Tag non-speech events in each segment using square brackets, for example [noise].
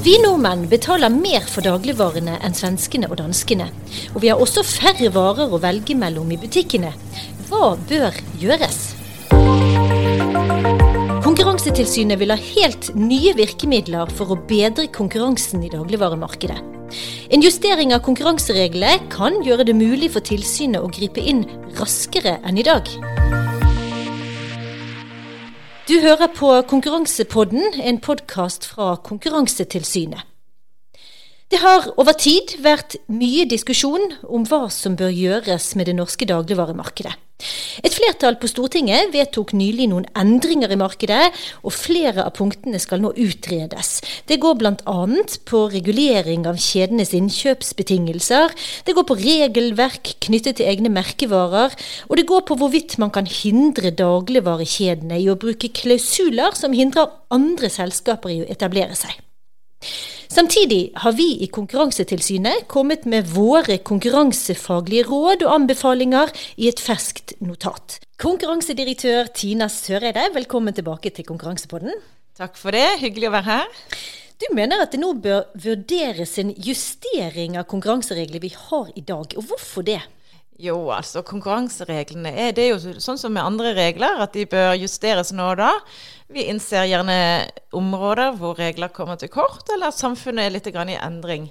Vi nordmenn betaler mer for dagligvarene enn svenskene og danskene. Og vi har også færre varer å velge mellom i butikkene. Hva bør gjøres? Konkurransetilsynet vil ha helt nye virkemidler for å bedre konkurransen i dagligvaremarkedet. En justering av konkurransereglene kan gjøre det mulig for tilsynet å gripe inn raskere enn i dag. Du hører på Konkurransepodden, en podkast fra Konkurransetilsynet. Det har over tid vært mye diskusjon om hva som bør gjøres med det norske dagligvaremarkedet. Et flertall på Stortinget vedtok nylig noen endringer i markedet, og flere av punktene skal nå utredes. Det går bl.a. på regulering av kjedenes innkjøpsbetingelser, det går på regelverk knyttet til egne merkevarer, og det går på hvorvidt man kan hindre dagligvarekjedene i å bruke klausuler som hindrer andre selskaper i å etablere seg. Samtidig har vi i Konkurransetilsynet kommet med våre konkurransefaglige råd og anbefalinger i et ferskt notat. Konkurransedirektør Tina Søreide, velkommen tilbake til Konkurransepodden. Takk for det, hyggelig å være her. Du mener at det nå bør vurderes en justering av konkurransereglene vi har i dag, og hvorfor det? Jo, altså konkurransereglene er det er jo sånn som med andre regler, at de bør justeres nå og da. Vi innser gjerne områder hvor regler kommer til kort, eller at samfunnet er litt i endring.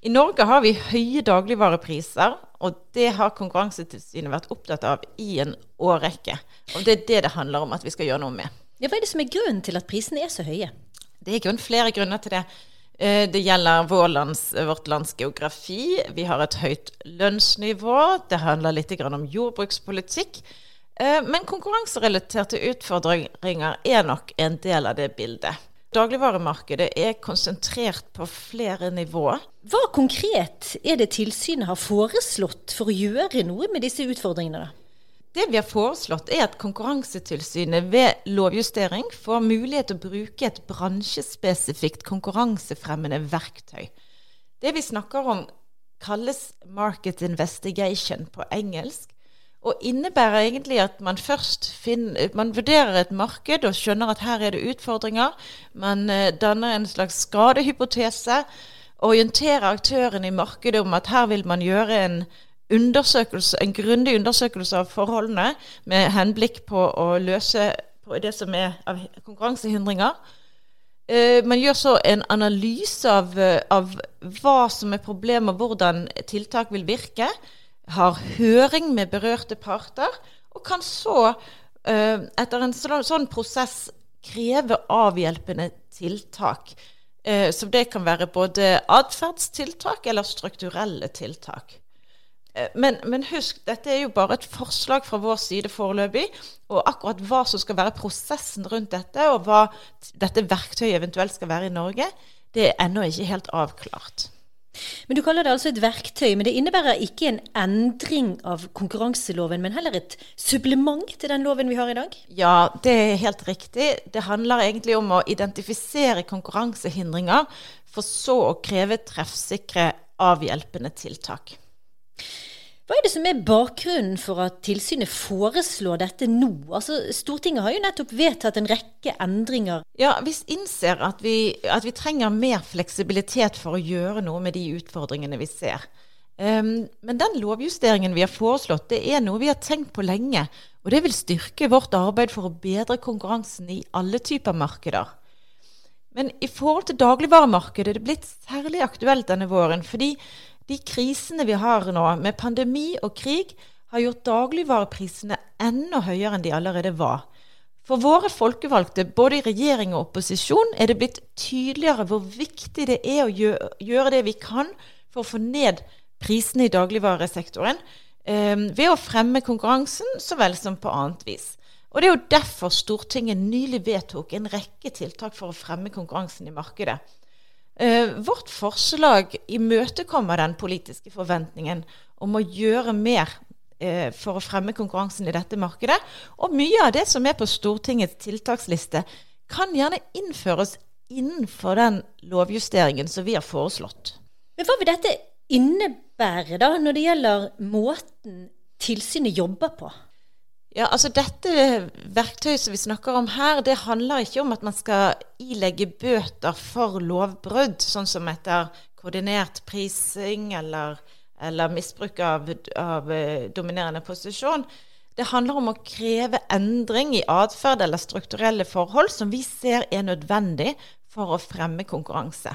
I Norge har vi høye dagligvarepriser, og det har Konkurransetilsynet vært opptatt av i en årrekke. Og det er det det handler om at vi skal gjøre noe med. Ja, hva er det som er grunnen til at prisene er så høye? Det er grunn flere grunner til det. Eh, det gjelder lands, vårt lands geografi. Vi har et høyt lønnsnivå. Det handler litt om jordbrukspolitikk. Eh, men konkurranserelaterte utfordringer er nok en del av det bildet. Dagligvaremarkedet er konsentrert på flere nivåer. Hva konkret er det tilsynet har foreslått for å gjøre noe med disse utfordringene? Det vi har foreslått, er at Konkurransetilsynet ved lovjustering får mulighet til å bruke et bransjespesifikt konkurransefremmende verktøy. Det vi snakker om, kalles market investigation på engelsk. Og innebærer egentlig at man først finner, man vurderer et marked og skjønner at her er det utfordringer. Man eh, danner en slags skadehypotese. Orienterer aktørene i markedet om at her vil man gjøre en en grundig undersøkelse av forholdene med henblikk på å løse på det som er av konkurransehindringer. Eh, man gjør så en analyse av, eh, av hva som er problemet, hvordan tiltak vil virke. Har høring med berørte parter, og kan så, eh, etter en sånn prosess, kreve avhjelpende tiltak. Så det kan være både atferdstiltak eller strukturelle tiltak. Eh, men, men, husk, dette er jo bare et forslag fra vår side foreløpig. Og akkurat hva som skal være prosessen rundt dette, og hva dette verktøyet eventuelt skal være i Norge, det er ennå ikke helt avklart. Men Du kaller det altså et verktøy, men det innebærer ikke en endring av konkurranseloven, men heller et supplement til den loven vi har i dag? Ja, det er helt riktig. Det handler egentlig om å identifisere konkurransehindringer, for så å kreve treffsikre avhjelpende tiltak. Hva er det som er bakgrunnen for at tilsynet foreslår dette nå? Altså, Stortinget har jo nettopp vedtatt en rekke endringer. Ja, Vi innser at vi, at vi trenger mer fleksibilitet for å gjøre noe med de utfordringene vi ser. Um, men den lovjusteringen vi har foreslått, det er noe vi har tenkt på lenge. Og det vil styrke vårt arbeid for å bedre konkurransen i alle typer markeder. Men i forhold til dagligvaremarkedet er det blitt særlig aktuelt denne våren. fordi de krisene vi har nå, med pandemi og krig, har gjort dagligvareprisene enda høyere enn de allerede var. For våre folkevalgte, både i regjering og opposisjon, er det blitt tydeligere hvor viktig det er å gjøre det vi kan for å få ned prisene i dagligvaresektoren eh, ved å fremme konkurransen så vel som på annet vis. Og Det er jo derfor Stortinget nylig vedtok en rekke tiltak for å fremme konkurransen i markedet. Eh, vårt forslag imøtekommer den politiske forventningen om å gjøre mer eh, for å fremme konkurransen i dette markedet. Og mye av det som er på Stortingets tiltaksliste, kan gjerne innføres innenfor den lovjusteringen som vi har foreslått. Men Hva vil dette innebære da, når det gjelder måten tilsynet jobber på? Ja, altså Dette verktøyet som vi snakker om her, det handler ikke om at man skal ilegge bøter for lovbrudd, sånn som etter koordinert prising eller, eller misbruk av, av uh, dominerende posisjon. Det handler om å kreve endring i atferd eller strukturelle forhold som vi ser er nødvendig for å fremme konkurranse.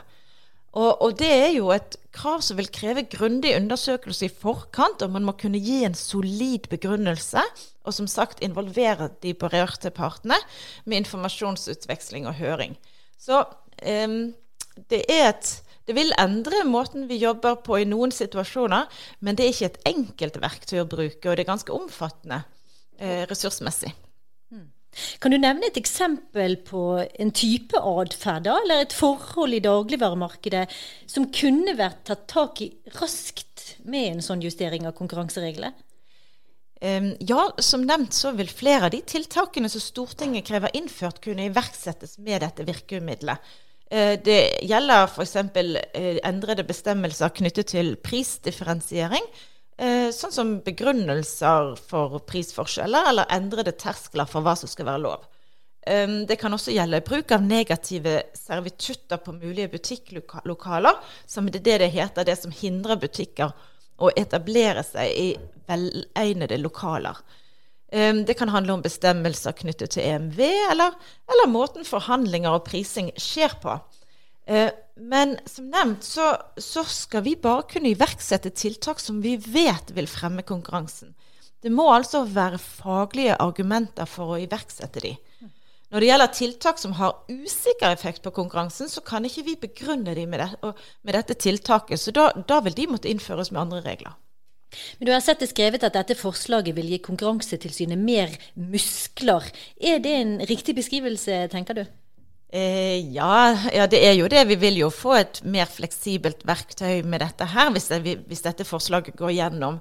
Og, og, det er jo et krav som vil kreve grundig undersøkelse i forkant, og man må kunne gi en solid begrunnelse, og som sagt involvere de berørte partene med informasjonsutveksling og høring. Så um, det er et det vil endre måten vi jobber på i noen situasjoner, men det er ikke et enkelt verktøy å bruke, og det er ganske omfattende eh, ressursmessig. Kan du nevne et eksempel på en type atferd, eller et forhold i dagligvaremarkedet som kunne vært tatt tak i raskt med en sånn justering av konkurransereglene? Um, ja, som nevnt så vil flere av de tiltakene som Stortinget krever innført, kunne iverksettes med dette virkemidlet. Uh, det gjelder f.eks. Eh, endrede bestemmelser knyttet til prisdifferensiering Eh, sånn som begrunnelser for prisforskjeller eller endrede terskler for hva som skal være lov. Eh, det kan også gjelde bruk av negative servitutter på mulige butikklokaler, som det det heter, det som hindrer butikker å etablere seg i velegnede lokaler. Eh, det kan handle om bestemmelser knyttet til EMV, eller, eller måten forhandlinger og prising skjer på. Men som nevnt så, så, skal vi bare kunne iverksette tiltak som vi vet vil fremme konkurransen. Det må altså være faglige argumenter for å iverksette de. Når det gjelder tiltak som har usikker effekt på konkurransen, så kan ikke vi begrunne de med, det, med dette tiltaket. Så da, da, vil de måtte innføres med andre regler. Men Du har sett det skrevet at dette forslaget vil gi Konkurransetilsynet mer muskler. Er det en riktig beskrivelse, tenker du? Eh, ja, ja, det er jo det. Vi vil jo få et mer fleksibelt verktøy med dette her, hvis, det, hvis dette forslaget går gjennom.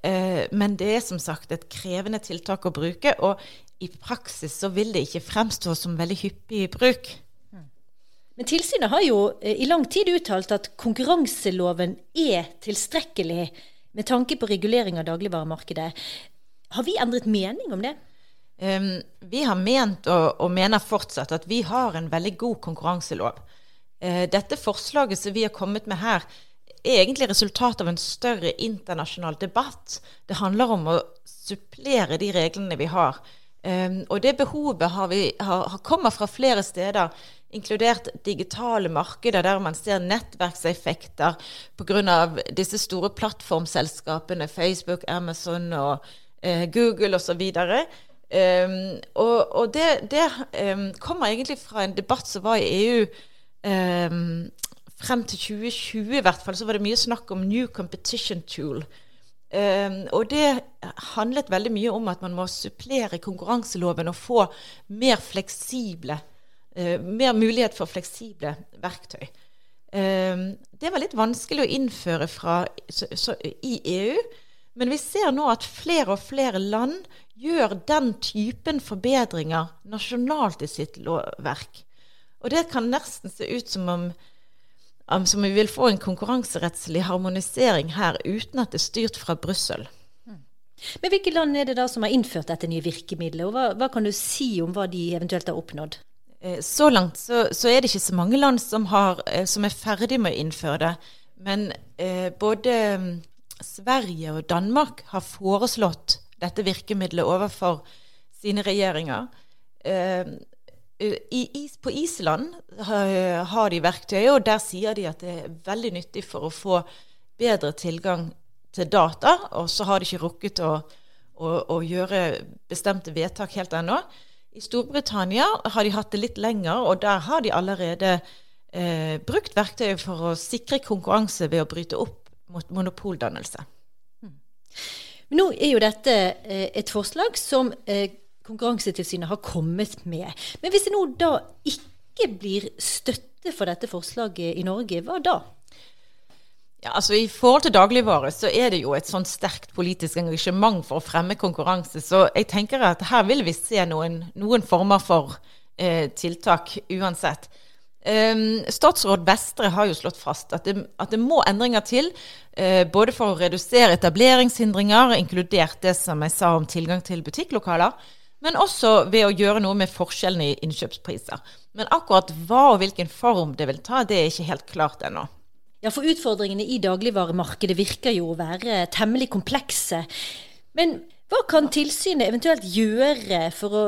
Eh, men det er som sagt et krevende tiltak å bruke, og i praksis så vil det ikke fremstå som veldig hyppig i bruk. Men tilsynet har jo eh, i lang tid uttalt at konkurranseloven er tilstrekkelig med tanke på regulering av dagligvaremarkedet. Har vi endret mening om det? Um, vi har ment og, og, mener fortsatt at vi har en veldig god konkurranselov. Uh, dette forslaget som vi har kommet med her, er egentlig resultat av en større internasjonal debatt. Det handler om å supplere de reglene vi har. Um, og det behovet har vi, har, kommer fra flere steder, inkludert digitale markeder der man ser nettverkseffekter pga. disse store plattformselskapene, Facebook, Amazon og uh, Google osv. Um, og, og det, det um, kommer egentlig fra en debatt som var i EU um, frem til 2020 i hvert fall, så var det mye snakk om New Competition Tool. og det handlet veldig mye om at man må supplere konkurranseloven og få mer fleksible uh, mer mulighet for fleksible verktøy. det var litt vanskelig å innføre fra, så, så, i EU. Men vi ser nå at flere og flere land gjør den typen forbedringer nasjonalt i sitt lovverk. Og det kan nesten se ut som om, som vi vil få en konkurranserettslig harmonisering her, uten at det er styrt fra Brussel. Hmm. Men Hvilke land er det da som har innført dette nye virkemidlet, og hva, hva kan du si om hva de eventuelt har oppnådd? Eh, så langt så, så, er det ikke så mange land som, har, eh, som er ferdig med å innføre det. Men eh, både mm, Sverige og Danmark har foreslått dette virkemidlet overfor sine regjeringer. Uh, i, på Island har de verktøyet, og der sier de at det er veldig nyttig for å få bedre tilgang til data. Og så har de ikke rukket å, å, å gjøre bestemte vedtak helt ennå. I Storbritannia har de hatt det litt lenger, og der har de allerede eh, brukt verktøyet for å sikre konkurranse ved å bryte opp mot monopoldannelse. Hmm. Men nå er jo dette eh, et forslag som eh, Konkurransetilsynet har kommet med. Men hvis det nå da ikke blir støtte for dette forslaget i Norge, hva da? Ja, altså I forhold til dagligvare så er det jo et sånn sterkt politisk engasjement for å fremme konkurranse. Så jeg tenker at her vil vi se noen, noen former for eh, tiltak uansett. Um, statsråd Vestre har jo slått fast at det, at det må endringer til, uh, både for å redusere etableringshindringer, inkludert det som jeg sa om tilgang til butikklokaler, men også ved å gjøre noe med forskjellene i innkjøpspriser. Men akkurat hva og hvilken form det vil ta, det er ikke helt klart ennå. Ja, for utfordringene i dagligvaremarkedet virker jo å være temmelig komplekse. Men hva kan tilsynet eventuelt gjøre for å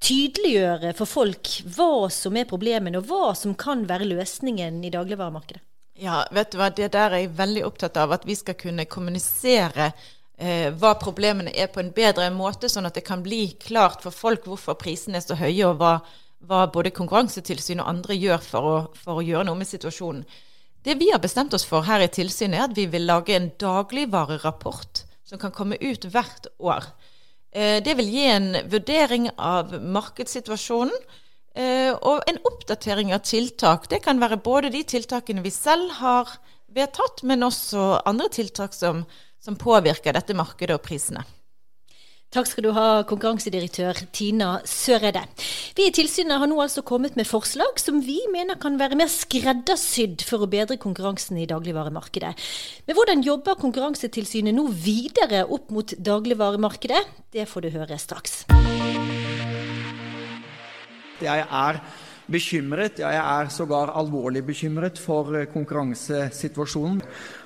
tydeliggjøre for folk hva som er problemene, og hva som kan være løsningen i dagligvaremarkedet? Ja, vet du hva, det der er jeg veldig opptatt av. At vi skal kunne kommunisere eh, hva problemene er på en bedre måte, sånn at det kan bli klart for folk hvorfor prisene er så høye, og hva, hva både Konkurransetilsynet og andre gjør for å, for å, gjøre noe med situasjonen. Det vi har bestemt oss for her i tilsynet, er at vi vil lage en dagligvarerapport som kan komme ut hvert år. Eh, det vil gi en vurdering av markedssituasjonen eh, og en oppdatering av tiltak. Det kan være både de tiltakene vi selv har vedtatt, men også andre tiltak som, som påvirker dette markedet og prisene. Takk skal du ha, konkurransedirektør Tina Søreide. Vi i tilsynet har nå altså kommet med forslag som vi mener kan være mer skreddersydd for å bedre konkurransen i dagligvaremarkedet. Men hvordan jobber Konkurransetilsynet nå videre opp mot dagligvaremarkedet? Det får du høre straks. Jeg er bekymret, ja jeg er sågar alvorlig bekymret for eh, konkurransesituasjonen.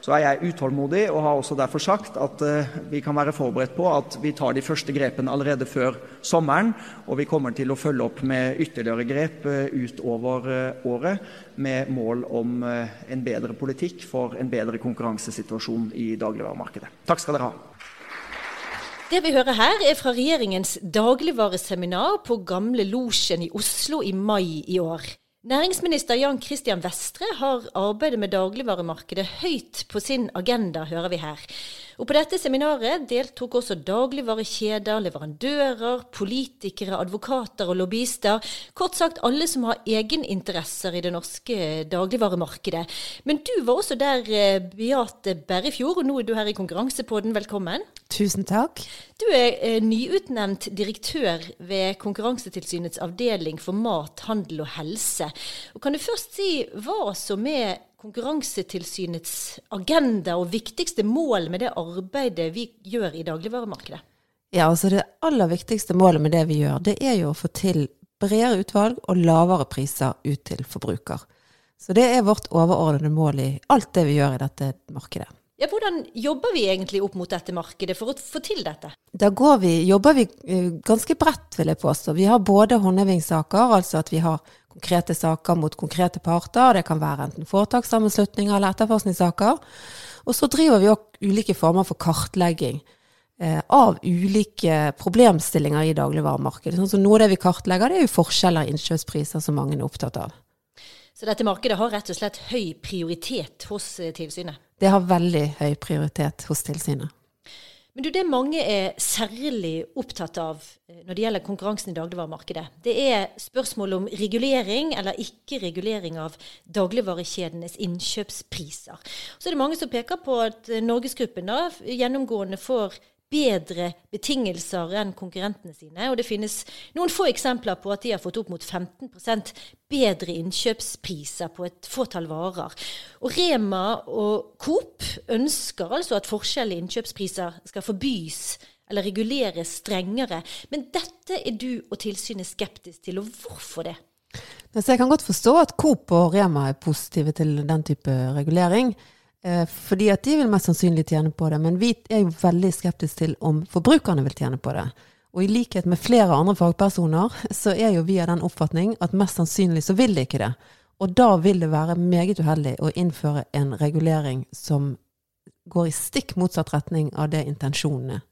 Så er jeg utålmodig og har også derfor sagt at uh, vi kan være forberedt på at vi tar de første grepene allerede før sommeren. Og vi kommer til å følge opp med ytterligere grep uh, utover året med mål om en bedre politikk for en bedre konkurransesituasjon i dagligvaremarkedet. Takk skal dere ha. Det vi hører her, er fra regjeringens dagligvareseminar på Gamle Losjen i Oslo i mai i år. Næringsminister Jan Christian Vestre har arbeidet med dagligvaremarkedet høyt på sin agenda, hører vi her. Og På dette seminaret deltok også dagligvarekjeder, leverandører, politikere, advokater og lobbyister. Kort sagt alle som har egeninteresser i det norske dagligvaremarkedet. Men du var også der, eh, Beate Berrefjord, og nå er du her i Konkurransepodden. Velkommen. Tusen takk. Du er eh, nyutnevnt direktør ved Konkurransetilsynets avdeling for mat, handel og helse. Og kan du først si hva som er Konkurransetilsynets agenda og viktigste mål med det arbeidet vi gjør i dagligvaremarkedet? Ja, altså Det aller viktigste målet med det vi gjør, det er jo å få til bredere utvalg og lavere priser ut til forbruker. Så det er vårt overordnede mål i alt det vi gjør i dette markedet. Ja, Hvordan jobber vi egentlig opp mot dette markedet for å få til dette? Da vi, jobber vi eh, ganske bredt, vil jeg påstå. Vi har både håndhevingssaker, altså at vi har konkrete saker mot konkrete parter. Det kan være enten foretakssammenslutninger eller etterforskningssaker. Og så driver vi òg ulike former for kartlegging eh, av ulike problemstillinger i dagligvaremarkedet. Sånn noe av det vi kartlegger, det er jo forskjeller i innkjøpspriser som mange er opptatt av. Så dette markedet har rett og slett høy prioritet hos eh, tilsynet? Det har veldig høy prioritet hos tilsynet. Men du, det mange er særlig opptatt av eh, når det gjelder konkurransen i dagligvaremarkedet, det er spørsmål om regulering eller ikke regulering av dagligvarekjedenes innkjøpspriser. Så er det mange som peker på at eh, Norgesgruppen da, gjennomgående får bedre betingelser enn konkurrentene sine. Og det finnes noen få eksempler på at de har fått opp mot 15% bedre innkjøpspriser på et fåtall varer. Og Rema og Coop ønsker altså at forskjellige innkjøpspriser skal forbys eller reguleres strengere. Men dette er du og tilsynet skeptisk til, og hvorfor det? jeg kan godt forstå at Coop og Rema er positive til den type regulering. Eh, fordi at de vil mest sannsynlig tjene på det. Men vi er jo veldig skeptiske til om forbrukerne vil tjene på det. Og i likhet med flere andre fagpersoner, så er jo vi av den oppfatning at mest sannsynlig så vil de ikke det. Og da vil det være meget uheldig å innføre en regulering som går i stikk motsatt retning av det intensjonen er.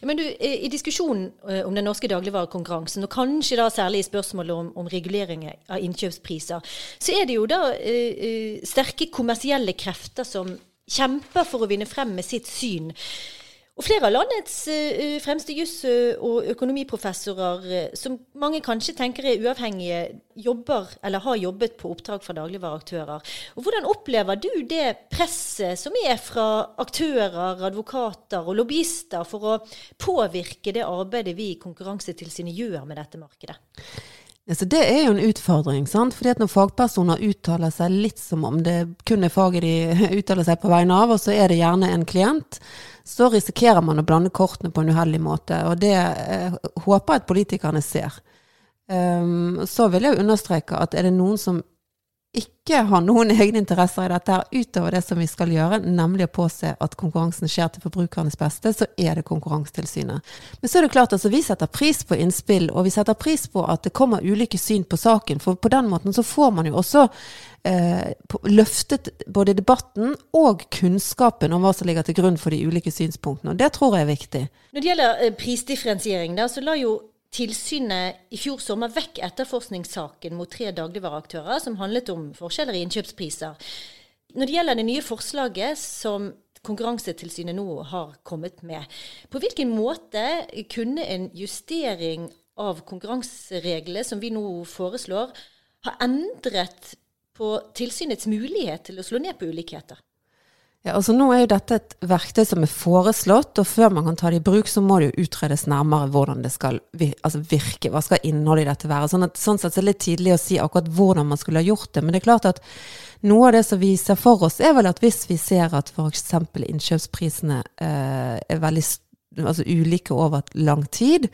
Ja, men du, I diskusjonen eh, om den norske dagligvarekonkurransen, og kanskje da særlig i spørsmålet om, om reguleringer av innkjøpspriser, så er det jo da uh, sterke kommersielle krefter som kjemper for å vinne frem med sitt syn. Og flere av landets uh, fremste juss- og økonomiprofessorer, uh, som mange kanskje tenker er uavhengige, jobber eller har jobbet på oppdrag fra dagligvareaktører. Og Hvordan opplever du det presset som er fra aktører, advokater og lobbyister for å påvirke det arbeidet vi i Konkurransetilsynet gjør med dette markedet? Ja, så Det er jo en utfordring. sant? Fordi at Når fagpersoner uttaler seg litt som om det kun er faget de [laughs] uttaler seg på vegne av, og så er det gjerne en klient, så risikerer man å blande kortene på en uheldig måte. Og det eh, håper jeg at politikerne ser. Um, så vil jeg understreke at er det noen som ikke har noen egne interesser i dette her utover det som vi skal gjøre, nemlig å påse at konkurransen skjer til forbrukernes beste, så er det Konkurransetilsynet. Men så er det klart altså, vi setter pris på innspill, og vi setter pris på at det kommer ulike syn på saken. For på den måten så får man jo også eh, løftet både debatten og kunnskapen om hva som ligger til grunn for de ulike synspunktene. Og det tror jeg er viktig. Når det gjelder eh, prisdifferensiering, da, så la jo tilsynet i fjor sommer vekk etterforskningssaken mot tre dagligvareaktører som handlet om forskjeller i innkjøpspriser. Når det gjelder det nye forslaget som Konkurransetilsynet nå har kommet med, på hvilken måte kunne en justering av konkurransereglene som vi nå foreslår, ha endret på tilsynets mulighet til å slå ned på ulikheter? Ja, altså Nå er jo dette et verktøy som er foreslått, og før man kan ta det i bruk, så må det jo utredes nærmere hvordan det skal altså virke. Hva skal innholdet i dette være? Sånn, at, sånn sett så er det litt tidlig å si akkurat hvordan man skulle ha gjort det. Men det er klart at noe av det som vi ser for oss, er vel at hvis vi ser at f.eks. innkjøpsprisene eh, er veldig altså ulike over lang tid,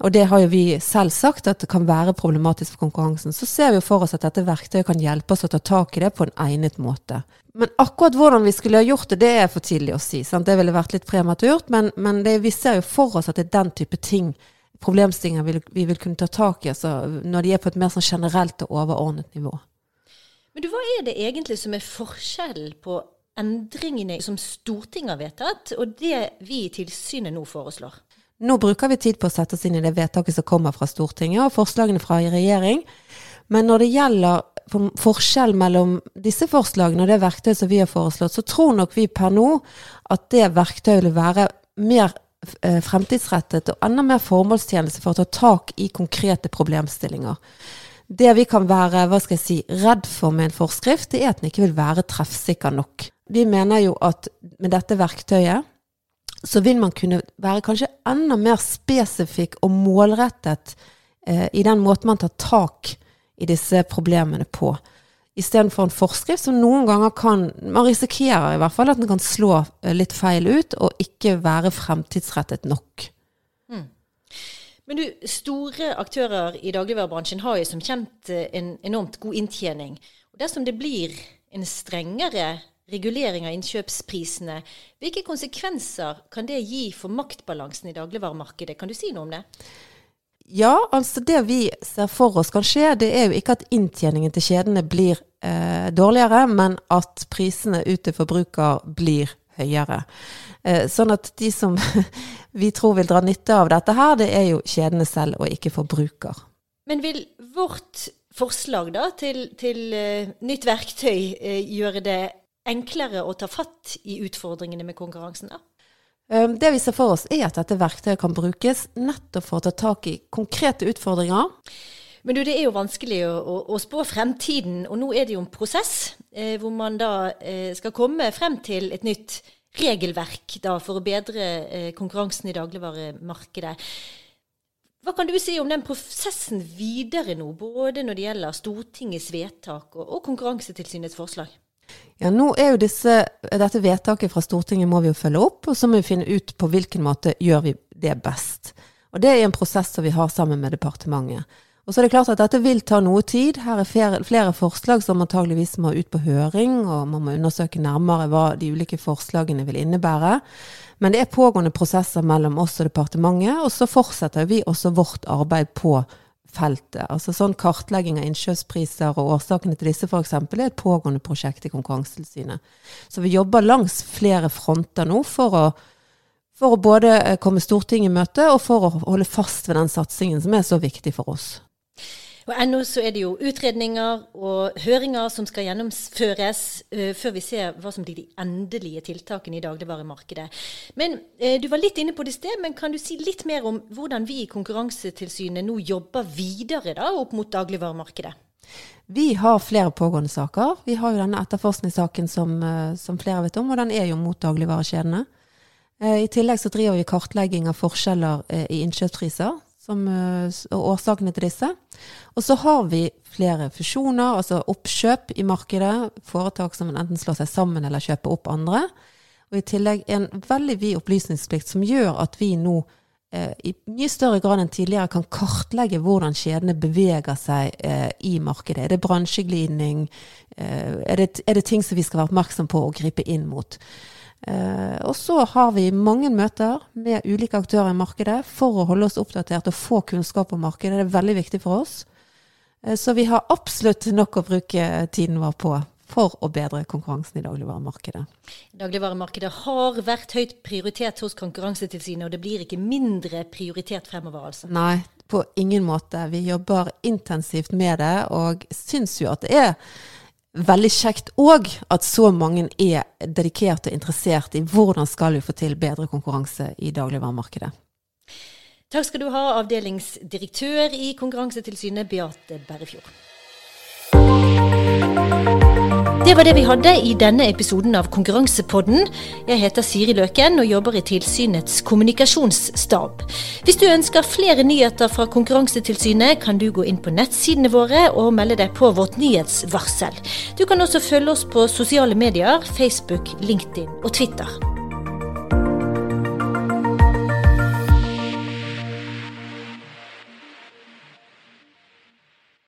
og det har jo vi selv sagt at det kan være problematisk for konkurransen, så ser vi jo for oss at dette verktøyet kan hjelpe oss å ta tak i det på en egnet måte. Men akkurat hvordan vi skulle ha gjort det, det er for tidlig å si. Sant? Det ville vært litt prematurt. Men, men det, vi ser jo for oss at det er den type ting, problemstillinger, vi, vi vil kunne ta tak i altså, når de er på et mer sånn generelt og overordnet nivå. Men du, hva er det egentlig som er forskjellen på endringene som Stortinget har vedtatt, og det vi i tilsynet nå foreslår? Nå bruker vi tid på å sette oss inn i det vedtaket som kommer fra Stortinget, og forslagene fra regjering. Men når det gjelder forskjell mellom disse forslagene og det verktøyet som vi har foreslått, så tror nok vi per nå at det verktøyet vil være mer eh, fremtidsrettet og enda mer formålstjeneste for å ta tak i konkrete problemstillinger. Det vi kan være hva skal jeg si, redd for med en forskrift, det er at den ikke vil være treffsikker nok. Vi mener jo at med dette verktøyet så vil man kunne være kanskje enda mer spesifikk og målrettet eh, i den måten man tar tak i disse problemene på. Istedenfor en forskrift som noen ganger kan Man risikerer i hvert fall at den kan slå eh, litt feil ut, og ikke være fremtidsrettet nok. Men du, store aktører i dagligvarebransjen har jo som kjent eh, en enormt god inntjening. Og dersom det blir en strengere regulering av innkjøpsprisene, hvilke konsekvenser kan det gi for maktbalansen i dagligvaremarkedet? Kan du si noe om det? Ja, altså det vi ser for oss kan skje, det er jo ikke at inntjeningen til kjedene blir eh, dårligere, men at prisene ut til forbruker blir høyere. Eh, sånn at de som [laughs] vi tror vil dra nytte av dette her, det er jo kjedene selv og ikke forbruker. Men vil vårt forslag da til, til uh, nytt verktøy uh, gjøre det enklere å ta fatt i utfordringene med konkurransen? da? Ehm, det vi ser for oss, er at dette verktøyet kan brukes nettopp for å ta tak i konkrete utfordringer. Men du, det er jo vanskelig å, å, å spå fremtiden, og nå er det jo en prosess eh, hvor man da eh, skal komme frem til et nytt regelverk da, for å bedre eh, konkurransen i dagligvaremarkedet. Hva kan du si om den prosessen videre nå, både når det gjelder Stortingets vedtak og, og Konkurransetilsynets forslag? Ja, nå er jo disse, Dette vedtaket fra Stortinget må vi jo følge opp, og så må vi finne ut på hvilken måte gjør vi det best. Og Det er en prosess som vi har sammen med departementet. Og så er det klart at Dette vil ta noe tid. Her er flere, flere forslag som antageligvis må ut på høring, og man må undersøke nærmere hva de ulike forslagene vil innebære. Men det er pågående prosesser mellom oss og departementet, og så fortsetter vi også vårt arbeid på feltet. Altså sånn Kartlegging av innkjøpspriser og årsakene til disse f.eks. er et pågående prosjekt i Konkurransetilsynet. Så vi jobber langs flere fronter nå for å, for å både komme Stortinget i møte og for å holde fast ved den satsingen som er så viktig for oss. Og Ennå så er det jo utredninger og høringer som skal gjennomføres uh, før vi ser hva som blir de endelige tiltakene i dagligvaremarkedet. Men uh, Du var litt inne på det sted, men kan du si litt mer om hvordan vi i Konkurransetilsynet nå jobber videre da, opp mot dagligvaremarkedet? Vi har flere pågående saker. Vi har jo denne etterforskningssaken som, uh, som flere vet om, og den er jo mot dagligvarekjedene. I tillegg så driver vi kartlegging av forskjeller i innkjøpspriser som, eh, og årsakene til disse. Og så har vi flere fusjoner, altså oppkjøp i markedet. Foretak som enten slår seg sammen eller kjøper opp andre. Og i tillegg en veldig vid opplysningsplikt som gjør at vi nå eh, i mye større grad enn tidligere kan kartlegge hvordan kjedene beveger seg eh, i markedet. Er det bransjeglidning? Eh, er, det, er det ting som vi skal være oppmerksom på og gripe inn mot? Eh, og så har vi mange møter med ulike aktører i markedet for å holde oss oppdatert og få kunnskap om markedet. Det er veldig viktig for oss. Eh, så vi har absolutt nok å bruke tiden vår på for å bedre konkurransen i dagligvaremarkedet. Dagligvaremarkedet har vært høyt prioritert hos Konkurransetilsynet, og det blir ikke mindre prioritert fremover, altså. Nei, på ingen måte. Vi jobber intensivt med det, og syns jo at det er veldig kjekt òg at så mange er dedikert og interessert i hvordan skal vi få til bedre konkurranse i dagligvaremarkedet. Takk skal du ha, avdelingsdirektør i Konkurransetilsynet, Beate Berrefjord. Det var det vi hadde i denne episoden av Konkurransepodden. Jeg heter Siri Løken og jobber i tilsynets kommunikasjonsstab. Hvis du ønsker flere nyheter fra Konkurransetilsynet, kan du gå inn på nettsidene våre og melde deg på vårt nyhetsvarsel. Du kan også følge oss på sosiale medier, Facebook, LinkedIn og Twitter.